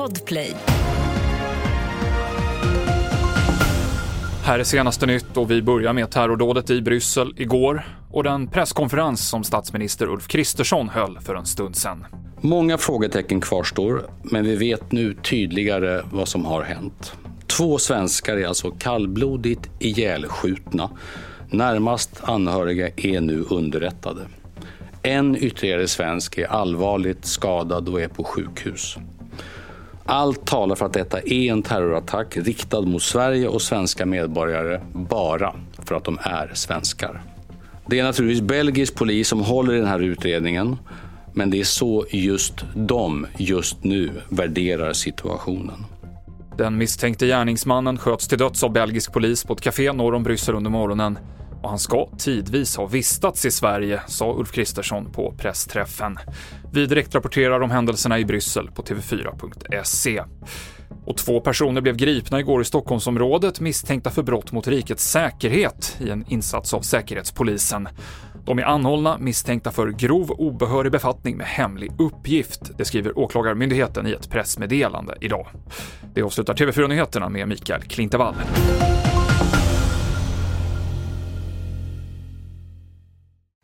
Podplay. Här är senaste nytt och vi börjar med terrordådet i Bryssel igår och den presskonferens som statsminister Ulf Kristersson höll för en stund sedan. Många frågetecken kvarstår, men vi vet nu tydligare vad som har hänt. Två svenskar är alltså kallblodigt ihjälskjutna. Närmast anhöriga är nu underrättade. En ytterligare svensk är allvarligt skadad och är på sjukhus. Allt talar för att detta är en terrorattack riktad mot Sverige och svenska medborgare bara för att de är svenskar. Det är naturligtvis belgisk polis som håller i den här utredningen men det är så just de just nu värderar situationen. Den misstänkte gärningsmannen sköts till döds av belgisk polis på ett café norr om Bryssel under morgonen och han ska tidvis ha vistats i Sverige, sa Ulf Kristersson på pressträffen. Vi direktrapporterar om händelserna i Bryssel på tv4.se. Och två personer blev gripna igår i Stockholmsområdet misstänkta för brott mot rikets säkerhet i en insats av Säkerhetspolisen. De är anhållna misstänkta för grov obehörig befattning med hemlig uppgift. Det skriver Åklagarmyndigheten i ett pressmeddelande idag. Det avslutar TV4-nyheterna med Mikael Klintevall.